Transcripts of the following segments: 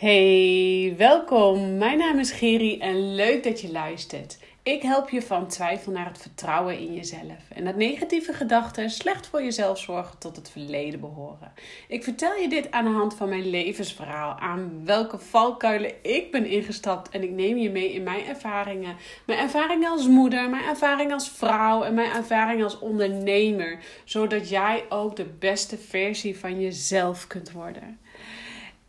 Hey, welkom. Mijn naam is Geri en leuk dat je luistert. Ik help je van twijfel naar het vertrouwen in jezelf. En dat negatieve gedachten slecht voor jezelf zorgen tot het verleden behoren. Ik vertel je dit aan de hand van mijn levensverhaal. Aan welke valkuilen ik ben ingestapt. En ik neem je mee in mijn ervaringen. Mijn ervaringen als moeder, mijn ervaring als vrouw en mijn ervaring als ondernemer. Zodat jij ook de beste versie van jezelf kunt worden.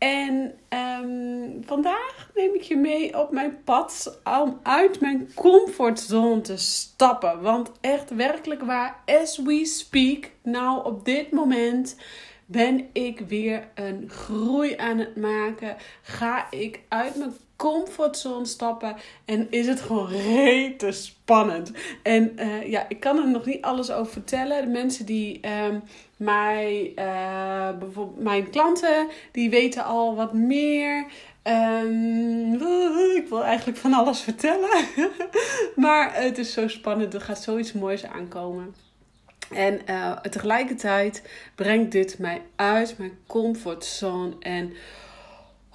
En um, vandaag neem ik je mee op mijn pad om uit mijn comfortzone te stappen. Want echt werkelijk waar, as we speak, nou op dit moment ben ik weer een groei aan het maken. Ga ik uit mijn comfortzone stappen en is het gewoon rete spannend. En uh, ja, ik kan er nog niet alles over vertellen. De mensen die um, mij, uh, bijvoorbeeld mijn klanten, die weten al wat meer. Um, ik wil eigenlijk van alles vertellen. maar het is zo spannend. Er gaat zoiets moois aankomen. En uh, tegelijkertijd brengt dit mij uit mijn comfortzone. En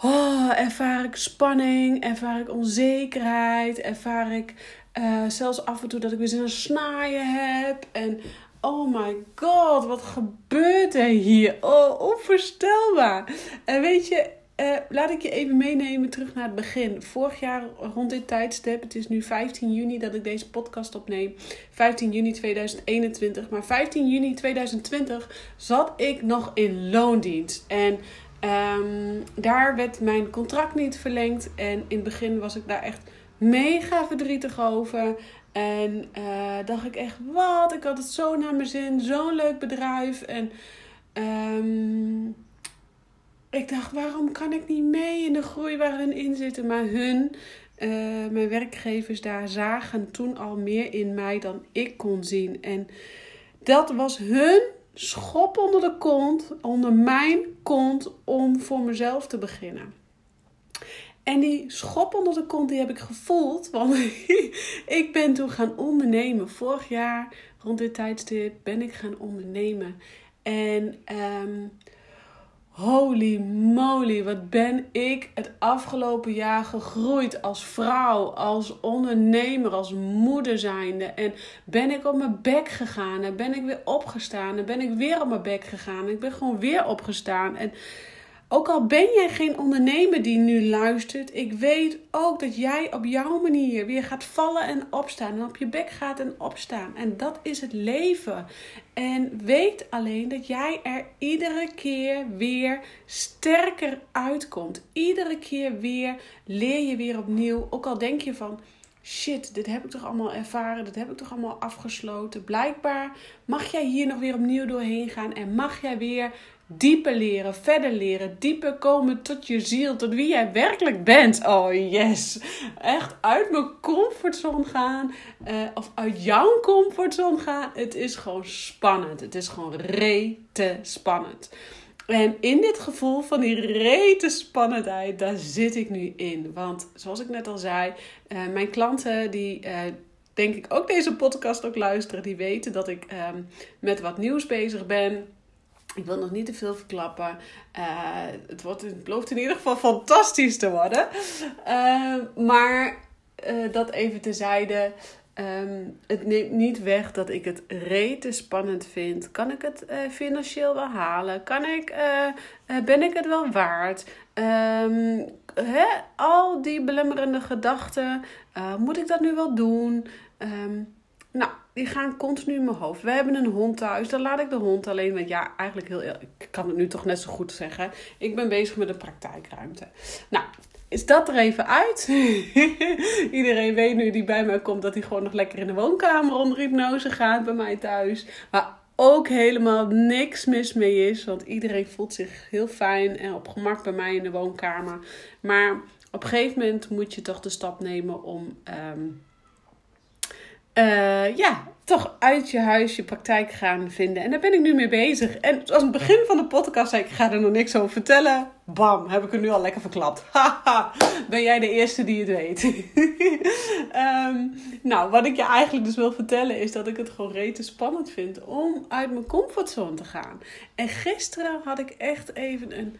oh, ervaar ik spanning, ervaar ik onzekerheid, ervaar ik uh, zelfs af en toe dat ik weer zin aan snaaien heb. En oh my god, wat gebeurt er hier? Oh, onvoorstelbaar. En weet je, uh, laat ik je even meenemen terug naar het begin. Vorig jaar rond dit tijdstip, het is nu 15 juni dat ik deze podcast opneem. 15 juni 2021. Maar 15 juni 2020 zat ik nog in loondienst. En um, daar werd mijn contract niet verlengd. En in het begin was ik daar echt mega verdrietig over. En uh, dacht ik echt, wat? Ik had het zo naar mijn zin. Zo'n leuk bedrijf. En um, ik dacht, waarom kan ik niet mee in de groei waar hun in zitten? Maar hun, uh, mijn werkgevers daar, zagen toen al meer in mij dan ik kon zien. En dat was hun schop onder de kont, onder mijn kont, om voor mezelf te beginnen. En die schop onder de kont, die heb ik gevoeld. Want ik ben toen gaan ondernemen. Vorig jaar, rond dit tijdstip, ben ik gaan ondernemen. En um, Holy moly, wat ben ik het afgelopen jaar gegroeid als vrouw, als ondernemer, als moeder zijnde. En ben ik op mijn bek gegaan en ben ik weer opgestaan en ben ik weer op mijn bek gegaan. En ik ben gewoon weer opgestaan. En ook al ben jij geen ondernemer die nu luistert, ik weet ook dat jij op jouw manier weer gaat vallen en opstaan. En op je bek gaat en opstaan. En dat is het leven. En weet alleen dat jij er iedere keer weer sterker uitkomt. Iedere keer weer leer je weer opnieuw. Ook al denk je van shit, dit heb ik toch allemaal ervaren, dit heb ik toch allemaal afgesloten. Blijkbaar mag jij hier nog weer opnieuw doorheen gaan en mag jij weer dieper leren, verder leren, dieper komen tot je ziel, tot wie jij werkelijk bent. Oh yes, echt uit mijn comfortzone gaan uh, of uit jouw comfortzone gaan. Het is gewoon spannend. Het is gewoon rete spannend. En in dit gevoel van die rete spannendheid, daar zit ik nu in. Want zoals ik net al zei, uh, mijn klanten die uh, denk ik ook deze podcast ook luisteren, die weten dat ik um, met wat nieuws bezig ben. Ik wil nog niet te veel verklappen. Uh, het, wordt, het in ieder geval fantastisch te worden. Uh, maar uh, dat even tezijde. Um, het neemt niet weg dat ik het rete spannend vind. Kan ik het financieel wel halen? Kan ik, ben ik het wel waard? Um? Al die belemmerende gedachten. moet ik dat nu wel doen? Nou, die gaan continu in mijn hoofd. We hebben een hond thuis, dan laat ik de hond alleen. Want ja, eigenlijk heel, ik kan het nu toch net zo goed zeggen. Ik ben bezig met de praktijkruimte. Nou, is dat er even uit? Iedereen weet nu die bij mij komt dat hij gewoon nog lekker in de woonkamer onder hypnose gaat bij mij thuis. Maar ook helemaal niks mis mee is. Want iedereen voelt zich heel fijn en op gemak bij mij in de woonkamer. Maar op een gegeven moment moet je toch de stap nemen om. Um, uh, ja, toch uit je huis je praktijk gaan vinden. En daar ben ik nu mee bezig. En zoals het begin van de podcast zei ik, ga er nog niks over vertellen. Bam, heb ik er nu al lekker verklapt. Ben jij de eerste die het weet. um, nou, wat ik je eigenlijk dus wil vertellen is dat ik het gewoon rete spannend vind om uit mijn comfortzone te gaan. En gisteren had ik echt even een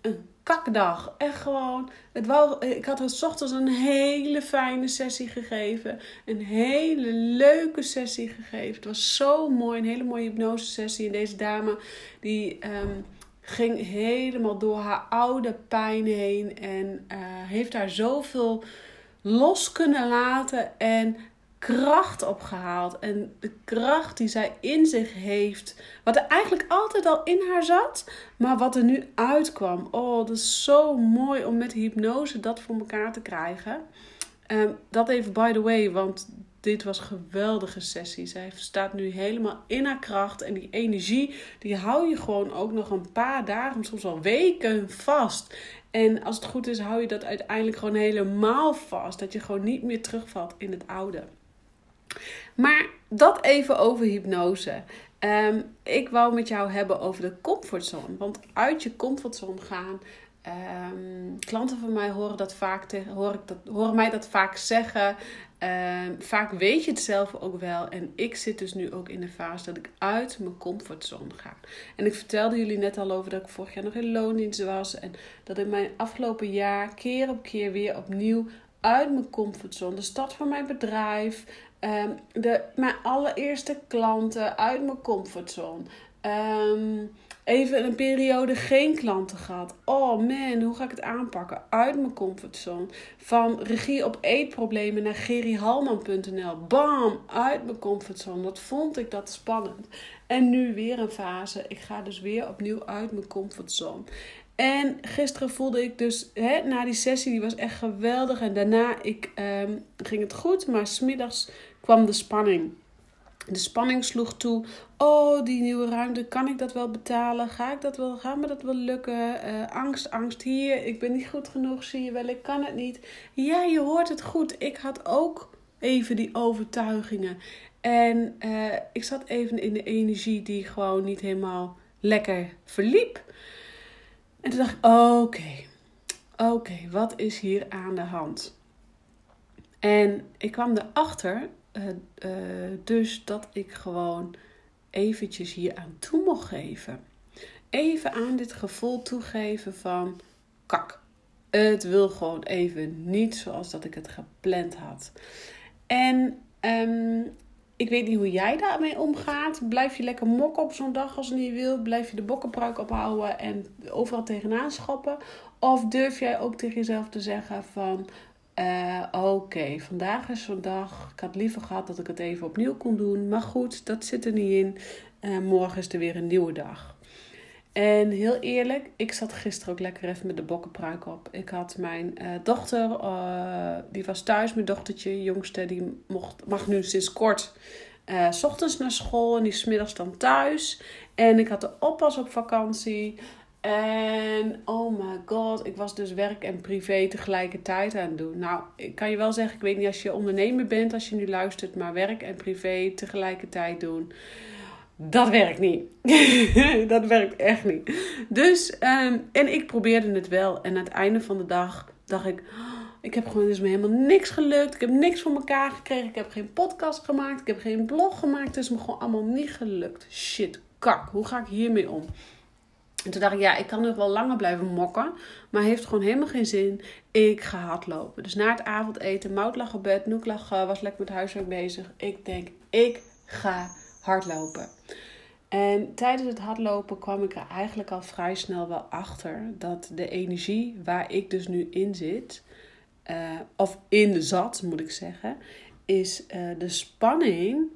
een kakdag. Echt gewoon. Het wou, ik had het ochtends een hele fijne sessie gegeven. Een hele leuke sessie gegeven. Het was zo mooi. Een hele mooie hypnose sessie. En deze dame die ehm, ging helemaal door haar oude pijn heen. En uh, heeft daar zoveel los kunnen laten. En kracht opgehaald. En de kracht die zij in zich heeft. Wat er eigenlijk altijd al in haar zat. Maar wat er nu uitkwam. Oh, dat is zo mooi om met hypnose dat voor elkaar te krijgen. Um, dat even by the way, want dit was een geweldige sessie. Zij staat nu helemaal in haar kracht. En die energie, die hou je gewoon ook nog een paar dagen, soms wel weken vast. En als het goed is, hou je dat uiteindelijk gewoon helemaal vast. Dat je gewoon niet meer terugvalt in het oude. Maar dat even over hypnose. Ehm, ik wou met jou hebben over de comfortzone. Want uit je comfortzone gaan. Um, klanten van mij horen, dat vaak tegen, hoor ik dat, horen mij dat vaak zeggen. Um, vaak weet je het zelf ook wel. En ik zit dus nu ook in de fase dat ik uit mijn comfortzone ga. En ik vertelde jullie net al over dat ik vorig jaar nog in loondienst was. En dat in mijn afgelopen jaar keer op keer weer opnieuw uit mijn comfortzone. De start van mijn bedrijf. Um, de, mijn allereerste klanten uit mijn comfortzone. Um, even een periode geen klanten gehad. Oh man, hoe ga ik het aanpakken? Uit mijn comfortzone. Van regie op eetproblemen naar gerihalman.nl. Bam, uit mijn comfortzone. Wat vond ik dat spannend. En nu weer een fase. Ik ga dus weer opnieuw uit mijn comfortzone. En gisteren voelde ik dus, hè, na die sessie, die was echt geweldig. En daarna ik, um, ging het goed, maar smiddags kwam de spanning. De spanning sloeg toe. Oh, die nieuwe ruimte, kan ik dat wel betalen? Ga ik dat wel, gaat me dat wel lukken? Uh, angst, angst hier, ik ben niet goed genoeg, zie je wel, ik kan het niet. Ja, je hoort het goed. Ik had ook even die overtuigingen. En uh, ik zat even in de energie die gewoon niet helemaal lekker verliep. En toen dacht ik, oké, oké, wat is hier aan de hand? En ik kwam erachter uh, dus dat ik gewoon eventjes hier aan toe mocht geven. Even aan dit gevoel toegeven van kak. Het wil gewoon even niet zoals dat ik het gepland had. En um, ik weet niet hoe jij daarmee omgaat. Blijf je lekker mokken op zo'n dag als je niet wil? Blijf je de bokkenpruik ophouden en overal tegenaan schoppen? Of durf jij ook tegen jezelf te zeggen van... Uh, Oké, vandaag is zo'n dag. Ik had liever gehad dat ik het even opnieuw kon doen. Maar goed, dat zit er niet in. Uh, morgen is er weer een nieuwe dag. En heel eerlijk, ik zat gisteren ook lekker even met de bokkenpruik op. Ik had mijn uh, dochter, die was thuis, mijn dochtertje, jongste, die mocht, mag nu sinds kort s ochtends naar school en die is middags dan thuis. En ik had de oppas op vakantie. En oh my god, ik was dus werk en privé tegelijkertijd aan het doen. Nou, ik kan je wel zeggen, ik weet niet als je ondernemer bent, als je nu luistert, maar werk en privé tegelijkertijd doen. Dat werkt niet. dat werkt echt niet. Dus, um, en ik probeerde het wel. En aan het einde van de dag dacht ik, oh, ik heb gewoon dus me helemaal niks gelukt. Ik heb niks voor elkaar gekregen. Ik heb geen podcast gemaakt. Ik heb geen blog gemaakt. Het is me gewoon allemaal niet gelukt. Shit, kak. Hoe ga ik hiermee om? En toen dacht ik, ja, ik kan nog wel langer blijven mokken. Maar heeft gewoon helemaal geen zin. Ik ga hardlopen. Dus na het avondeten, Mout lag op bed. Noek lag, was lekker met huiswerk bezig. Ik denk, ik ga hardlopen. En tijdens het hardlopen kwam ik er eigenlijk al vrij snel wel achter. Dat de energie waar ik dus nu in zit. Uh, of in zat, moet ik zeggen. Is uh, de spanning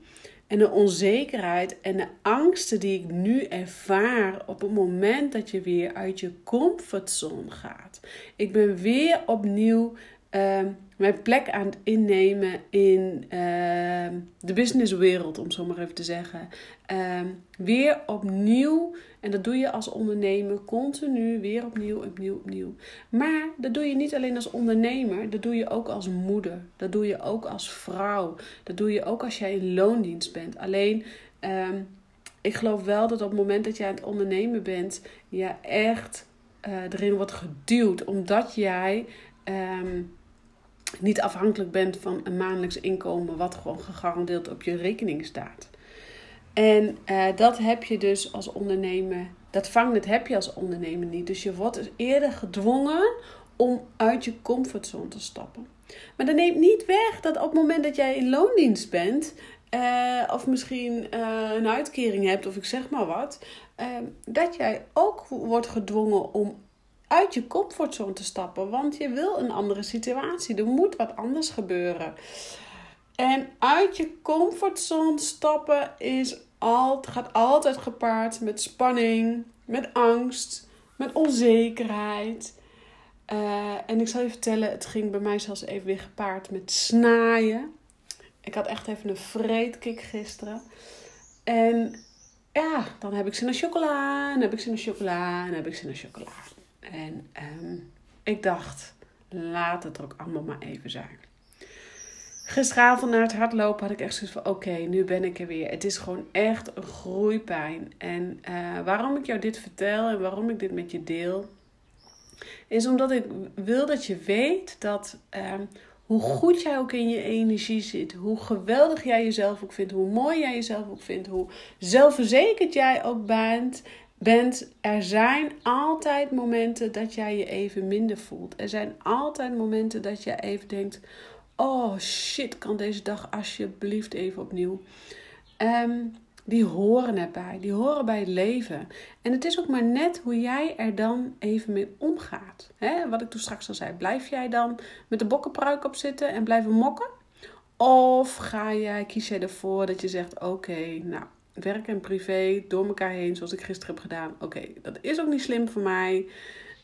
en de onzekerheid en de angsten die ik nu ervaar op het moment dat je weer uit je comfortzone gaat. Ik ben weer opnieuw uh, mijn plek aan het innemen in uh, de businesswereld, om zo maar even te zeggen. Uh, weer opnieuw, en dat doe je als ondernemer continu, weer opnieuw, opnieuw, opnieuw. Maar dat doe je niet alleen als ondernemer, dat doe je ook als moeder. Dat doe je ook als vrouw. Dat doe je ook als jij in loondienst bent. Alleen, ehm, ik geloof wel dat op het moment dat jij aan het ondernemen bent, je echt uh, erin wordt geduwd, omdat jij. Niet afhankelijk bent van een maandelijks inkomen wat gewoon gegarandeerd op je rekening staat. En uh, dat heb je dus als ondernemer, dat vangnet heb je als ondernemer niet. Dus je wordt dus eerder gedwongen om uit je comfortzone te stappen. Maar dat neemt niet weg dat op het moment dat jij in loondienst bent, uh, of misschien uh, een uitkering hebt, of ik zeg maar wat, dat jij ook wordt gedwongen om uit je comfortzone te stappen. Want je wil een andere situatie. Er moet wat anders gebeuren. En uit je comfortzone stappen is al, gaat altijd gepaard met spanning, met angst, met onzekerheid. Uh, en ik zal je vertellen, het ging bij mij zelfs even weer gepaard met snaaien. Ik had echt even een vreedkick gisteren. En ja, dan heb ik zin in chocola, en heb ik zin in chocola, en heb ik zin in chocola. En um, ik dacht, laat het er ook allemaal maar even zijn. Gisteravond na het hardlopen had ik echt zoiets van: oké, nu ben ik er weer. Het is gewoon echt een groeipijn. En uh, waarom ik jou dit vertel en waarom ik dit met je deel, is omdat ik wil dat je weet dat uh, hoe goed jij ook in je energie zit, hoe geweldig jij jezelf ook vindt, hoe mooi jij jezelf ook vindt, hoe zelfverzekerd jij ook bent, bent, er zijn altijd momenten dat jij je even minder voelt. Er zijn altijd momenten dat je even denkt: oh shit, kan deze dag alsjeblieft even opnieuw. Um, die horen erbij, die horen bij het leven. En het is ook maar net hoe jij er dan even mee omgaat. Wat ik toen straks al zei, blijf jij dan met de bokkenpruik op zitten en blijven mokken? Of ga jij, kies jij ervoor dat je zegt: Oké, nou, werk en privé door elkaar heen, zoals ik gisteren heb gedaan. Oké, dat is ook niet slim voor mij.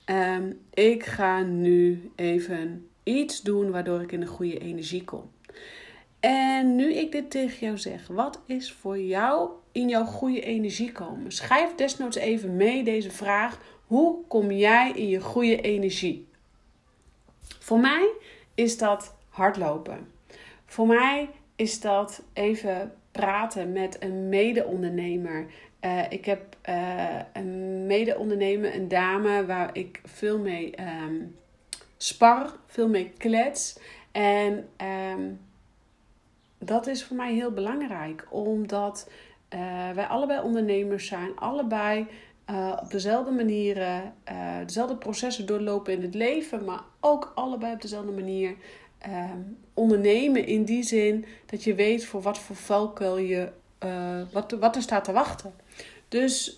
Um, ik ga nu even iets doen waardoor ik in de goede energie kom. En nu ik dit tegen jou zeg, wat is voor jou in jouw goede energie komen? Schrijf desnoods even mee deze vraag. Hoe kom jij in je goede energie? Voor mij is dat hardlopen. Voor mij is dat even praten met een mede-ondernemer. Uh, ik heb uh, een mede-ondernemer, een dame waar ik veel mee um, spar, veel mee klets. En um, dat is voor mij heel belangrijk, omdat uh, wij allebei ondernemers zijn, allebei op dezelfde manieren, dezelfde processen doorlopen in het leven, maar ook allebei op dezelfde manier ondernemen in die zin dat je weet voor wat voor valkuil je, wat, wat er staat te wachten. Dus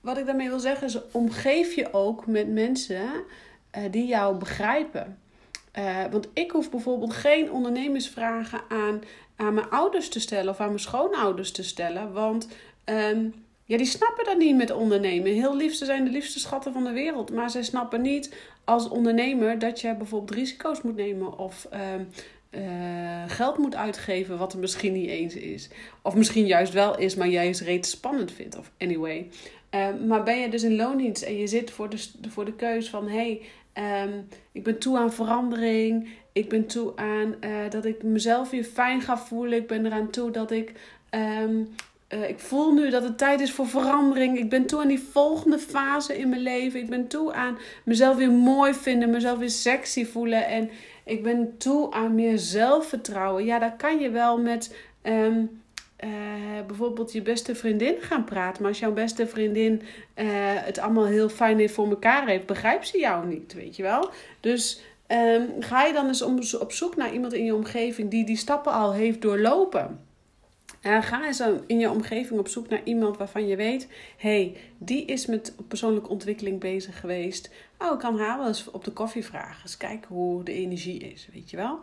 wat ik daarmee wil zeggen is, omgeef je ook met mensen die jou begrijpen. Uh, want ik hoef bijvoorbeeld geen ondernemersvragen aan, aan mijn ouders te stellen of aan mijn schoonouders te stellen. Want um, ja, die snappen dat niet met ondernemen. Heel lief, ze zijn de liefste schatten van de wereld. Maar zij snappen niet als ondernemer dat je bijvoorbeeld risico's moet nemen of um, uh, geld moet uitgeven, wat er misschien niet eens is. Of misschien juist wel is, maar jij het reeds spannend vindt. Of anyway. Uh, maar ben je dus in loondienst en je zit voor de, voor de keus van: hey, Um, ik ben toe aan verandering. Ik ben toe aan uh, dat ik mezelf weer fijn ga voelen. Ik ben eraan toe dat ik. Uh, ik voel nu dat het tijd is voor verandering. Ik ben toe aan die volgende fase in mijn leven. Ik ben toe aan mezelf weer mooi vinden, mezelf weer sexy voelen. En ik ben toe aan meer zelfvertrouwen. Ja, dat kan je wel met. Um, uh, bijvoorbeeld je beste vriendin gaan praten. Maar als jouw beste vriendin uh, het allemaal heel fijn voor elkaar heeft, begrijpt ze jou niet, weet je wel. Dus um, ga je dan eens op zoek naar iemand in je omgeving die die stappen al heeft doorlopen. Uh, ga eens in je omgeving op zoek naar iemand waarvan je weet: hey, die is met persoonlijke ontwikkeling bezig geweest. Oh, ik kan haar wel eens op de koffie vragen. Eens kijken hoe de energie is, weet je wel.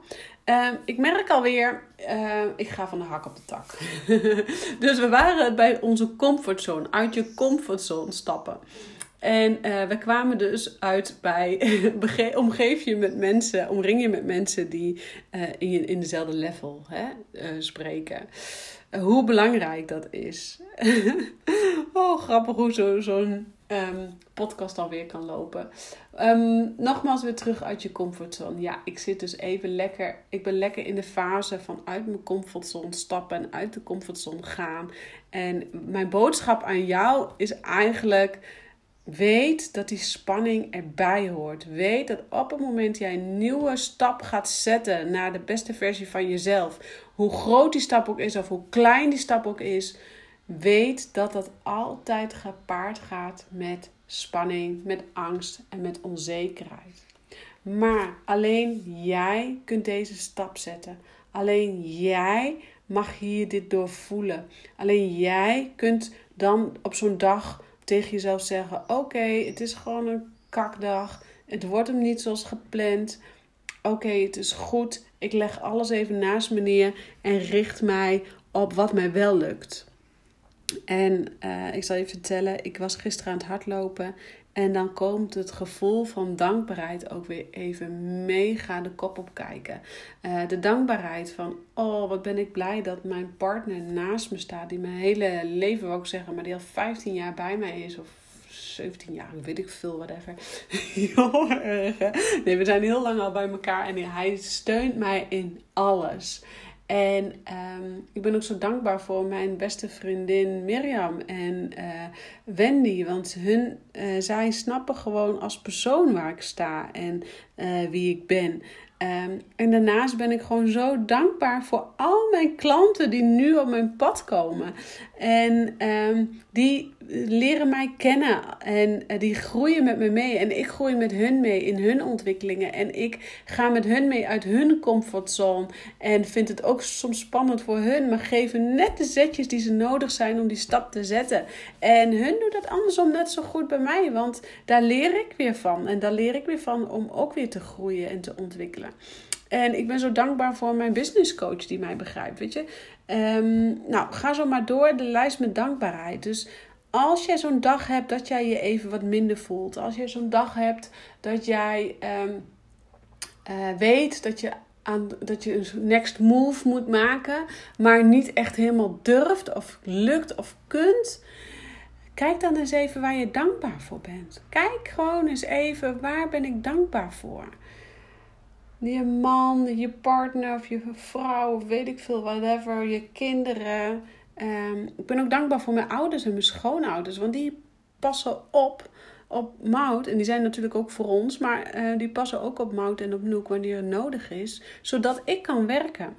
Uh, ik merk alweer, uh, ik ga van de hak op de tak. dus we waren bij onze comfortzone, uit je comfortzone stappen. En uh, we kwamen dus uit bij omgeef je met mensen, omring je met mensen die uh, in, in dezelfde level hè, uh, spreken hoe belangrijk dat is. oh, grappig hoe zo'n zo um, podcast alweer kan lopen. Um, nogmaals weer terug uit je comfortzone. Ja, ik zit dus even lekker. Ik ben lekker in de fase van uit mijn comfortzone stappen en uit de comfortzone gaan. En mijn boodschap aan jou is eigenlijk Weet dat die spanning erbij hoort. Weet dat op het moment jij een nieuwe stap gaat zetten naar de beste versie van jezelf, hoe groot die stap ook is of hoe klein die stap ook is, weet dat dat altijd gepaard gaat met spanning, met angst en met onzekerheid. Maar alleen jij kunt deze stap zetten. Alleen jij mag hier dit doorvoelen. Alleen jij kunt dan op zo'n dag tegen jezelf zeggen: Oké, het is gewoon een kakdag. Het wordt hem niet zoals gepland. Oké, het is goed. Ik leg alles even naast me neer en richt mij op wat mij wel lukt. En uh, ik zal je vertellen, ik was gisteren aan het hardlopen. En dan komt het gevoel van dankbaarheid ook weer even mega de kop op kijken. Uh, de dankbaarheid van, oh wat ben ik blij dat mijn partner naast me staat. Die mijn hele leven, wil ik zeggen, maar die al 15 jaar bij mij is. Of 17 jaar, weet ik veel, whatever. Heel erg. Nee, we zijn heel lang al bij elkaar en hij steunt mij in alles. En um, ik ben ook zo dankbaar voor mijn beste vriendin Mirjam en uh, Wendy. Want hun, uh, zij snappen gewoon als persoon waar ik sta en uh, wie ik ben. Um, en daarnaast ben ik gewoon zo dankbaar voor al mijn klanten die nu op mijn pad komen. En um, die leren mij kennen en uh, die groeien met me mee. En ik groei met hun mee in hun ontwikkelingen. En ik ga met hun mee uit hun comfortzone. En vind het ook soms spannend voor hun, maar geven net de zetjes die ze nodig zijn om die stap te zetten. En hun doen dat andersom net zo goed bij mij, want daar leer ik weer van. En daar leer ik weer van om ook weer te groeien en te ontwikkelen. En ik ben zo dankbaar voor mijn business coach die mij begrijpt. Weet je, um, nou ga zo maar door de lijst met dankbaarheid. Dus als jij zo'n dag hebt dat jij je even wat minder voelt, als jij zo'n dag hebt dat jij um, uh, weet dat je aan, dat je een next move moet maken, maar niet echt helemaal durft of lukt of kunt. Kijk dan eens even waar je dankbaar voor bent. Kijk gewoon eens even waar ben ik dankbaar voor je man, je partner of je vrouw, weet ik veel, whatever, je kinderen. Um, ik ben ook dankbaar voor mijn ouders en mijn schoonouders, want die passen op op Mout. En die zijn natuurlijk ook voor ons, maar uh, die passen ook op Mout en op Noek wanneer het nodig is, zodat ik kan werken.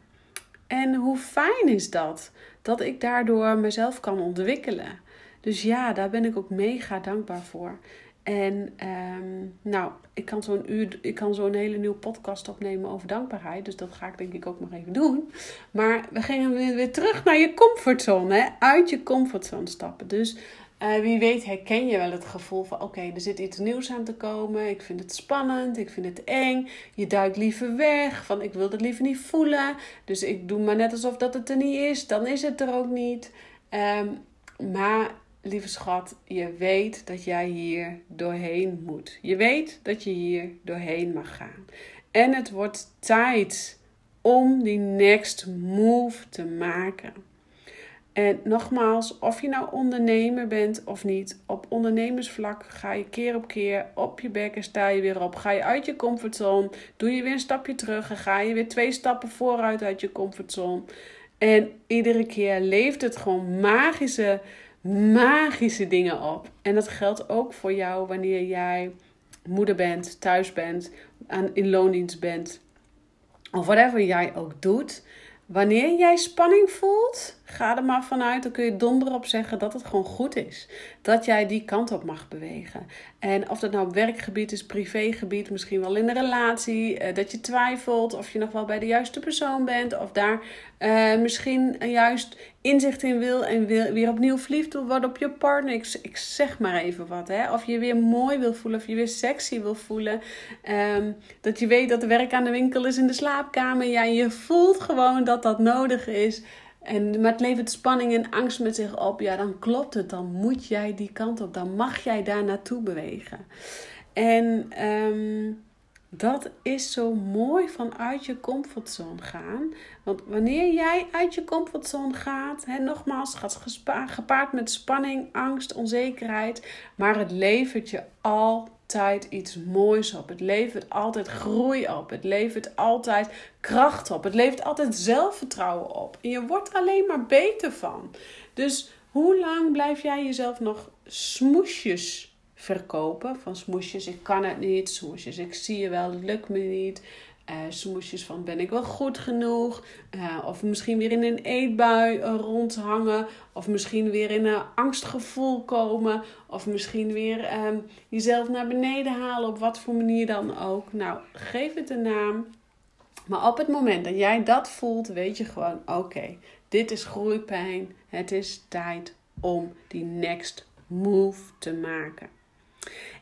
En hoe fijn is dat? Dat ik daardoor mezelf kan ontwikkelen. Dus ja, daar ben ik ook mega dankbaar voor. En um, nou, ik kan zo'n uur, ik kan zo'n hele nieuwe podcast opnemen over dankbaarheid. Dus dat ga ik denk ik ook nog even doen. Maar we gingen weer terug naar je comfortzone. Hè? Uit je comfortzone stappen. Dus uh, wie weet herken je wel het gevoel van... oké, er zit iets nieuws aan te komen. Ik vind het spannend. Ik vind het eng. Je duikt liever weg. Van ik wil het liever niet voelen. Dus ik doe maar net alsof dat het er niet is. Dan is het er ook niet. Um, maar lieve schat, je weet dat jij hier doorheen moet. Je weet dat je hier doorheen mag gaan. En het wordt tijd om die next move te maken. En nogmaals, of je nou ondernemer bent of niet, op ondernemersvlak ga je keer op keer op je bek en sta je weer op. Ga je uit je comfortzone, doe je weer een stapje terug en ga je weer twee stappen vooruit uit je comfortzone. En iedere keer leeft het gewoon magische magische dingen op. En dat geldt ook voor jou wanneer jij moeder bent, thuis bent, aan, in loondienst bent. Of whatever jij ook doet. Wanneer jij spanning voelt, ga er maar vanuit. Dan kun je donder op zeggen dat het gewoon goed is. Dat jij die kant op mag bewegen. En of dat nou werkgebied is, privégebied, misschien wel in een relatie. Eh, dat je twijfelt of je nog wel bij de juiste persoon bent. Of daar uh, misschien juist inzicht in wil en wil, weer opnieuw verliefd wil worden op je partner. Ik, zeg maar even wat. Hè? Of je weer mooi wil voelen, of je weer sexy wil voelen. Um, dat je weet dat er werk aan de winkel is in de slaapkamer. Ja, je voelt gewoon dat dat nodig is. En, maar het levert spanning en angst met zich op. Ja, dan klopt het. Dan moet jij die kant op. Dan mag jij daar naartoe bewegen. En um, dat is zo mooi vanuit je comfortzone gaan. Want wanneer jij uit je comfortzone gaat, hè, nogmaals, gaat gepaard met spanning, angst, onzekerheid. Maar het levert je altijd iets moois op. Het levert altijd groei op. Het levert altijd kracht op. Het levert altijd zelfvertrouwen op. En je wordt alleen maar beter van. Dus hoe lang blijf jij jezelf nog smoesjes verkopen. Van smoesjes, ik kan het niet. Smoesjes, ik zie je wel, het lukt me niet. Uh, smoesjes van ben ik wel goed genoeg? Uh, of misschien weer in een eetbui uh, rondhangen. Of misschien weer in een angstgevoel komen. Of misschien weer um, jezelf naar beneden halen. Op wat voor manier dan ook. Nou, geef het een naam. Maar op het moment dat jij dat voelt, weet je gewoon: oké, dit is groeipijn. Het is tijd om die next move te maken.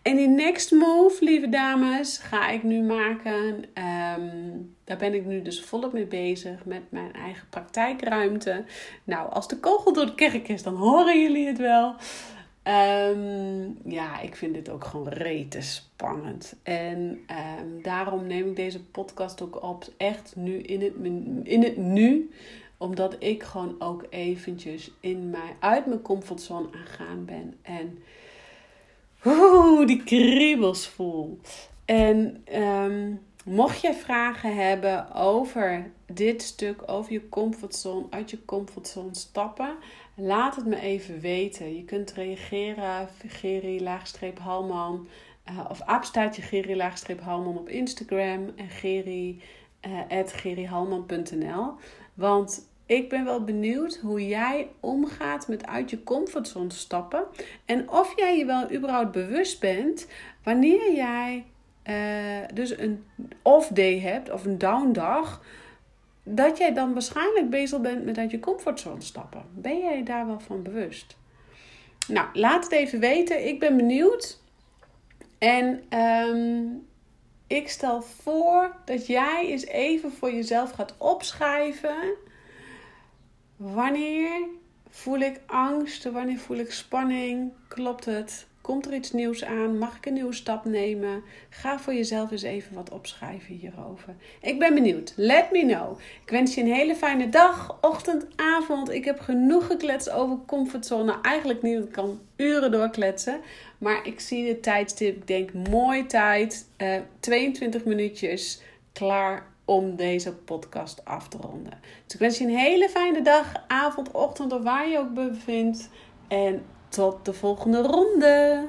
En die next move, lieve dames, ga ik nu maken. Ehm, daar ben ik nu dus volop mee bezig met mijn eigen praktijkruimte. Nou, als de kogel door de kerk is, dan horen jullie het wel. Ehm, ja, ik vind dit ook gewoon rete spannend. En ehm, daarom neem ik deze podcast ook op, echt nu in het, in het nu omdat ik gewoon ook eventjes in mij, uit mijn comfortzone aangaan ben. En oeh, die kriebels voel. En um, mocht jij vragen hebben over dit stuk, over je comfortzone, uit je comfortzone stappen, laat het me even weten. Je kunt reageren, Geri laagstreep Halman, uh, of aapstaatje Geri laagstreep Halman op Instagram en Geri uh, at. Want ik ben wel benieuwd hoe jij omgaat met uit je comfortzone stappen. En of jij je wel überhaupt bewust bent wanneer jij uh, dus een off-day hebt of een down-dag. Dat jij dan waarschijnlijk bezig bent met uit je comfortzone stappen. Ben jij daar wel van bewust? Nou, laat het even weten. Ik ben benieuwd. En um, ik stel voor dat jij eens even voor jezelf gaat opschrijven Wanneer voel ik angst? Wanneer voel ik spanning? Klopt het? Komt er iets nieuws aan? Mag ik een nieuwe stap nemen? Ga voor jezelf eens even wat opschrijven hierover. Ik ben benieuwd. Let me know. Ik wens je een hele fijne dag, ochtend, avond. Ik heb genoeg gekletst over comfortzone. Eigenlijk niet, ik kan uren doorkletsen. Maar ik zie de tijdstip. Ik denk, mooi tijd. Uh, eh, 22 minuutjes. Klaar om deze podcast af te ronden. Dus ik wens je een hele fijne dag, avond, ochtend of waar je ook bevindt. En tot de volgende ronde.